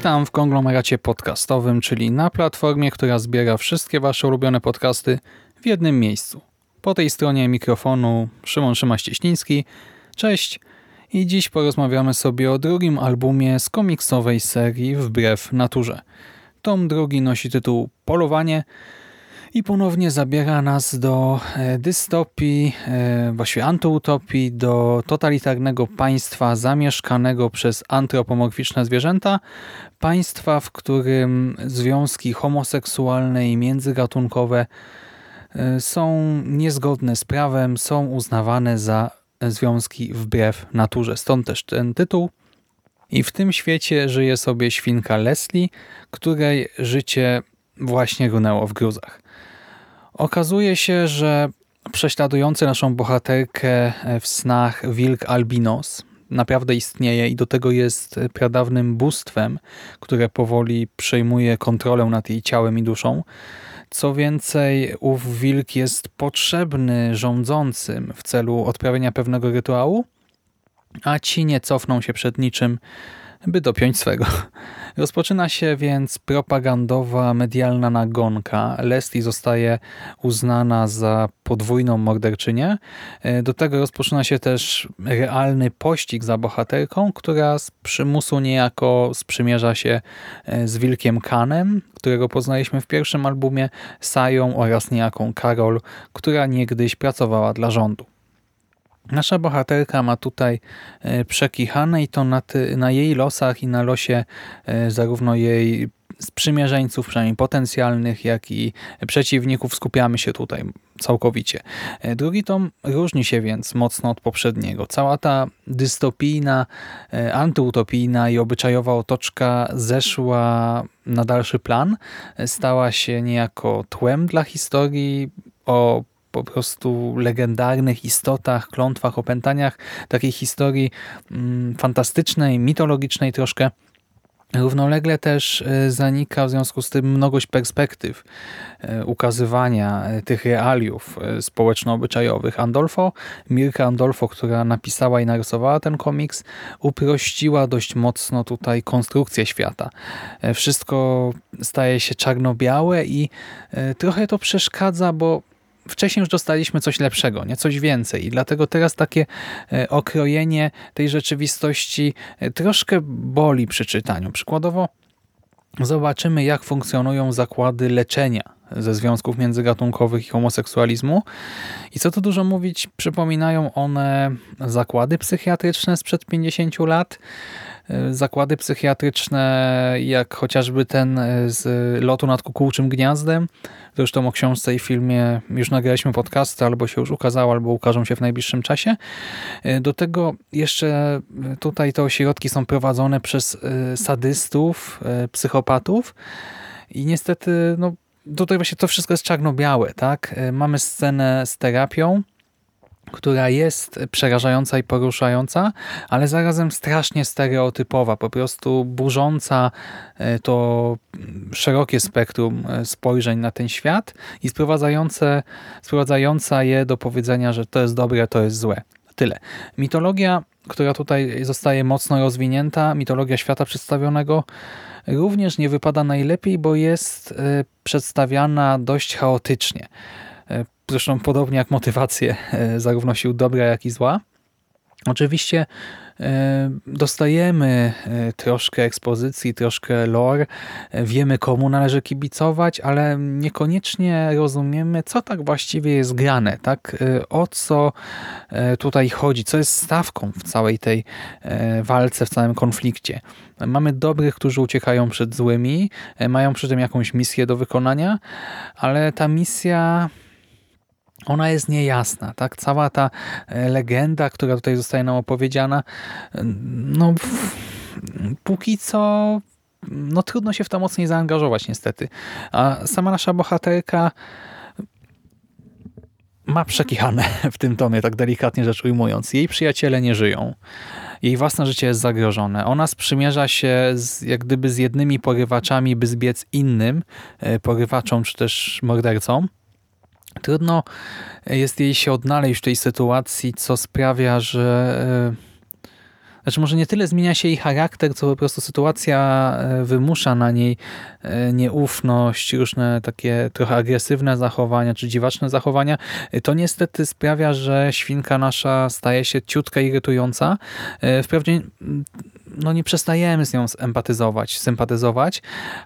Witam w konglomeracie podcastowym, czyli na platformie, która zbiera wszystkie Wasze ulubione podcasty w jednym miejscu. Po tej stronie mikrofonu Szymon Szymaś-Cieśliński. Cześć! I dziś porozmawiamy sobie o drugim albumie z komiksowej serii Wbrew Naturze. Tom drugi nosi tytuł Polowanie i ponownie zabiera nas do e, dystopii, e, właściwie antyutopii, do totalitarnego państwa zamieszkanego przez antropomorficzne zwierzęta, państwa, w którym związki homoseksualne i międzygatunkowe e, są niezgodne z prawem, są uznawane za związki wbrew naturze. Stąd też ten tytuł. I w tym świecie żyje sobie świnka Leslie, której życie właśnie runęło w gruzach. Okazuje się, że prześladujący naszą bohaterkę w snach wilk albinos naprawdę istnieje i do tego jest pradawnym bóstwem, które powoli przejmuje kontrolę nad jej ciałem i duszą. Co więcej, ów wilk jest potrzebny rządzącym w celu odprawienia pewnego rytuału, a ci nie cofną się przed niczym, by dopiąć swego. Rozpoczyna się więc propagandowa, medialna nagonka. Leslie zostaje uznana za podwójną morderczynię. Do tego rozpoczyna się też realny pościg za bohaterką, która z przymusu niejako sprzymierza się z Wilkiem Kanem, którego poznaliśmy w pierwszym albumie, Sają oraz niejaką Karol, która niegdyś pracowała dla rządu. Nasza bohaterka ma tutaj e, przekichane i to na, ty, na jej losach i na losie e, zarówno jej sprzymierzeńców, przynajmniej potencjalnych, jak i przeciwników skupiamy się tutaj całkowicie. E, drugi tom różni się więc mocno od poprzedniego. Cała ta dystopijna, antyutopijna i obyczajowa otoczka zeszła na dalszy plan. Stała się niejako tłem dla historii o po prostu legendarnych istotach, klątwach, opętaniach, takiej historii mm, fantastycznej, mitologicznej troszkę. Równolegle też e, zanika w związku z tym mnogość perspektyw e, ukazywania e, tych realiów społeczno-obyczajowych. Andolfo, Mirka Andolfo, która napisała i narysowała ten komiks, uprościła dość mocno tutaj konstrukcję świata. Wszystko staje się czarno-białe i trochę to przeszkadza, bo wcześniej już dostaliśmy coś lepszego, nie coś więcej i dlatego teraz takie e, okrojenie tej rzeczywistości e, troszkę boli przy czytaniu. Przykładowo zobaczymy jak funkcjonują zakłady leczenia ze związków międzygatunkowych i homoseksualizmu. I co tu dużo mówić, przypominają one zakłady psychiatryczne sprzed 50 lat, zakłady psychiatryczne, jak chociażby ten e, z lotu nad kukułczym gniazdem. Zresztą o książce i filmie już nagraliśmy podcasty, albo się już ukazało, albo ukażą się w najbliższym czasie. E, do tego jeszcze tutaj te ośrodki są prowadzone przez sadystów, psychopatów i niestety no, tutaj właśnie to wszystko jest czarno-białe. tak? Mamy scenę z terapią, która jest przerażająca i poruszająca, ale zarazem strasznie stereotypowa, po prostu burząca e, to szerokie spektrum e, spojrzeń na ten świat i sprowadzające, sprowadzająca je do powiedzenia, że to jest dobre, to jest złe. Tyle. Mitologia, która tutaj zostaje mocno rozwinięta, mitologia świata przedstawionego również nie wypada najlepiej, bo jest e, przedstawiana dość chaotycznie zresztą podobnie jak motywację e, zarówno sił dobra, jak i zła. Oczywiście e, dostajemy e, troszkę ekspozycji, troszkę lore, wiemy komu należy kibicować, ale niekoniecznie rozumiemy, co tak właściwie jest grane, tak? o co tutaj chodzi, co jest stawką w całej tej walce, w całym konflikcie. Mamy dobrych, którzy uciekają przed złymi, mają przy tym jakąś misję do wykonania, ale ta misja ona jest niejasna. tak? Cała ta e, legenda, która tutaj zostaje nam opowiedziana, no póki co no trudno się w to mocniej zaangażować niestety. A sama nasza bohaterka ma przekichane w tym tomie, tak delikatnie rzecz ujmując. Jej przyjaciele nie żyją. Jej własne życie jest zagrożone. Ona sprzymierza się z, jak gdyby z jednymi porywaczami, by zbiec innym e, porywaczom czy też mordercom. Trudno jest jej się odnaleźć w tej sytuacji, co sprawia, że e, znaczy może nie tyle zmienia się jej charakter, co po prostu sytuacja e, wymusza na niej e, nieufność, różne takie trochę agresywne zachowania, czy dziwaczne zachowania. To niestety sprawia, że świnka nasza staje się ciutka irytująca. Wprawdzie no nie przestajemy z nią empatyzować, sympatyzować,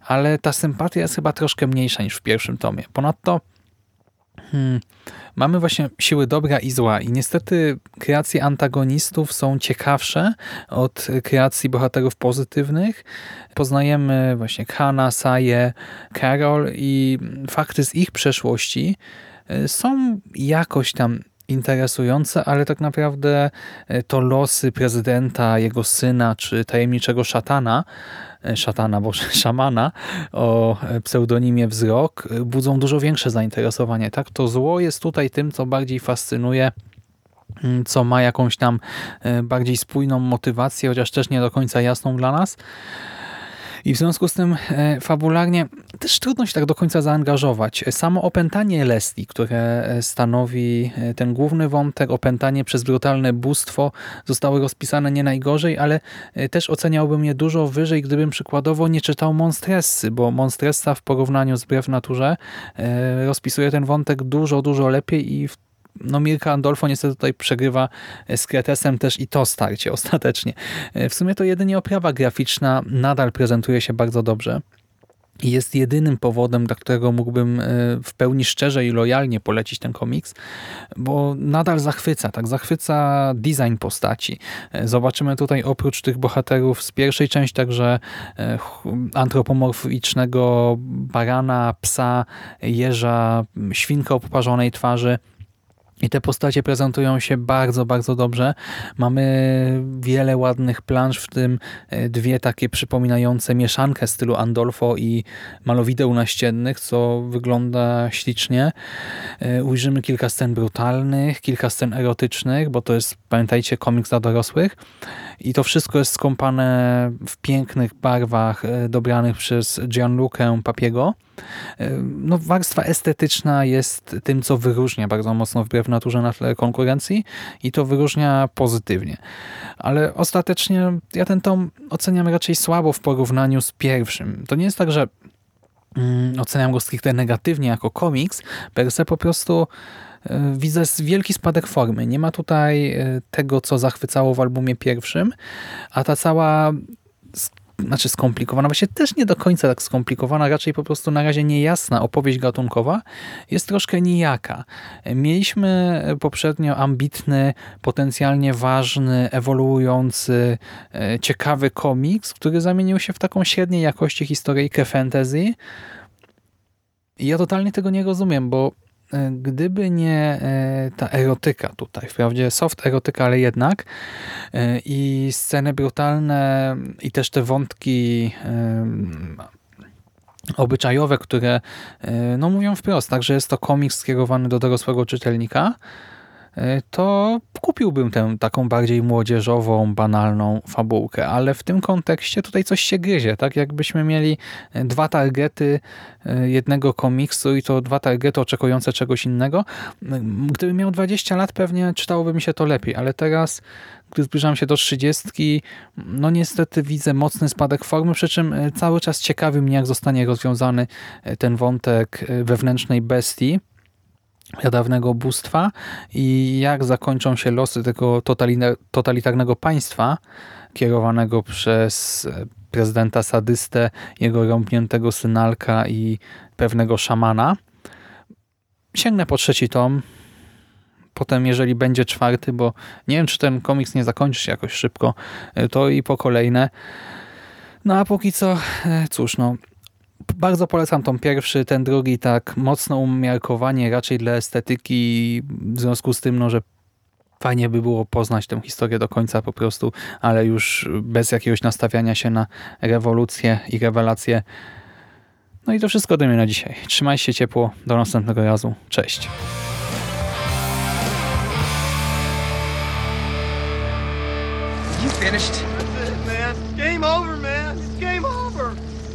ale ta sympatia jest chyba troszkę mniejsza niż w pierwszym tomie. Ponadto Hmm. Mamy właśnie siły dobra i zła i niestety kreacje antagonistów są ciekawsze od kreacji bohaterów pozytywnych. Poznajemy właśnie Kana, Saję, Carol i fakty z ich przeszłości e, są jakoś tam interesujące, ale tak naprawdę e, to losy prezydenta, jego syna czy tajemniczego szatana E, szatana, bo szamana o pseudonimie Wzrok budzą dużo większe zainteresowanie. Tak, To zło jest tutaj tym, co bardziej fascynuje mm, co ma jakąś tam e, bardziej spójną motywację, chociaż też nie do końca jasną dla nas. I w związku z tym e, fabularnie też trudno się tak do końca zaangażować. Samo opętanie Leslie, które e, stanowi e, ten główny wątek, opętanie przez brutalne bóstwo zostało rozpisane nie najgorzej, ale też oceniałbym je dużo wyżej, gdybym przykładowo nie czytał Monstressy, bo Monstressa w porównaniu z Brew Naturze rozpisuje ten wątek dużo, dużo lepiej i w no Mirka Andolfo niestety tutaj przegrywa z Kretesem też i to starcie ostatecznie. W sumie to jedynie oprawa graficzna nadal prezentuje się bardzo dobrze. I jest jedynym powodem, dla którego mógłbym e, w pełni szczerze i lojalnie polecić ten komiks, bo nadal zachwyca, tak zachwyca design postaci. E, zobaczymy tutaj oprócz tych bohaterów z pierwszej części także e, antropomorficznego barana, psa, jeża, świnka o poparzonej twarzy, i te postacie prezentują się bardzo, bardzo dobrze. Mamy wiele ładnych plansz, w tym e, dwie takie przypominające mieszankę stylu Andolfo i malowideł naściennych, co wygląda ślicznie. E, ujrzymy kilka scen brutalnych, kilka scen erotycznych, bo to jest, pamiętajcie, komiks dla dorosłych. I to wszystko jest skąpane w pięknych barwach e, dobranych przez Gianluca Papiego. No, warstwa estetyczna jest tym, co wyróżnia bardzo mocno wbrew naturze na tle konkurencji i to wyróżnia pozytywnie. Ale ostatecznie ja ten tom oceniam raczej słabo w porównaniu z pierwszym. To nie jest tak, że mm, oceniam go stricte negatywnie jako komiks, per se po prostu e, widzę wielki spadek formy. Nie ma tutaj e, tego, co zachwycało w albumie pierwszym, a ta cała znaczy skomplikowana, właśnie też nie do końca tak skomplikowana, raczej po prostu na razie niejasna opowieść gatunkowa jest troszkę nijaka. Mieliśmy poprzednio ambitny, potencjalnie ważny, ewoluujący, e, ciekawy komiks, który zamienił się w taką średniej jakości historyjkę fantasy. I ja totalnie tego nie rozumiem, bo gdyby nie e, ta erotyka tutaj, wprawdzie soft erotyka, ale jednak. E, i sceny brutalne i też te wątki obyczajowe, które no mówią wprost, tak, że jest to komiks skierowany do dorosłego czytelnika, E, to kupiłbym tę taką bardziej młodzieżową, banalną fabułkę, ale w tym kontekście tutaj coś się gryzie, tak jakbyśmy mieli e, dwa targety e, jednego komiksu i to dwa targety oczekujące czegoś innego. Gdybym miał 20 lat, pewnie czytałoby mi się to lepiej, ale teraz, gdy zbliżam się do 30, no niestety widzę mocny spadek formy, przy czym cały czas ciekawi mnie, jak zostanie rozwiązany ten wątek wewnętrznej bestii, dawnego bóstwa i jak zakończą się losy tego totalitarnego państwa kierowanego przez e, prezydenta sadystę, jego rąbniętego synalka i pewnego szamana. Sięgnę po trzeci tom. Potem, jeżeli będzie czwarty, bo nie wiem, czy ten komiks nie zakończy się jakoś szybko, e, to i po kolejne. No a póki co, e, cóż, no, bardzo polecam tą pierwszy, ten drugi tak mocno umiarkowanie raczej dla estetyki w związku z tym, no, że Fajnie by było poznać tę historię do końca po prostu, ale już bez jakiegoś nastawiania się na rewolucję i rewelacje. No i to wszystko ode mnie na dzisiaj. Trzymaj się ciepło. Do następnego razu. Cześć. You finished? That's it, man. Game over, man. It's game over.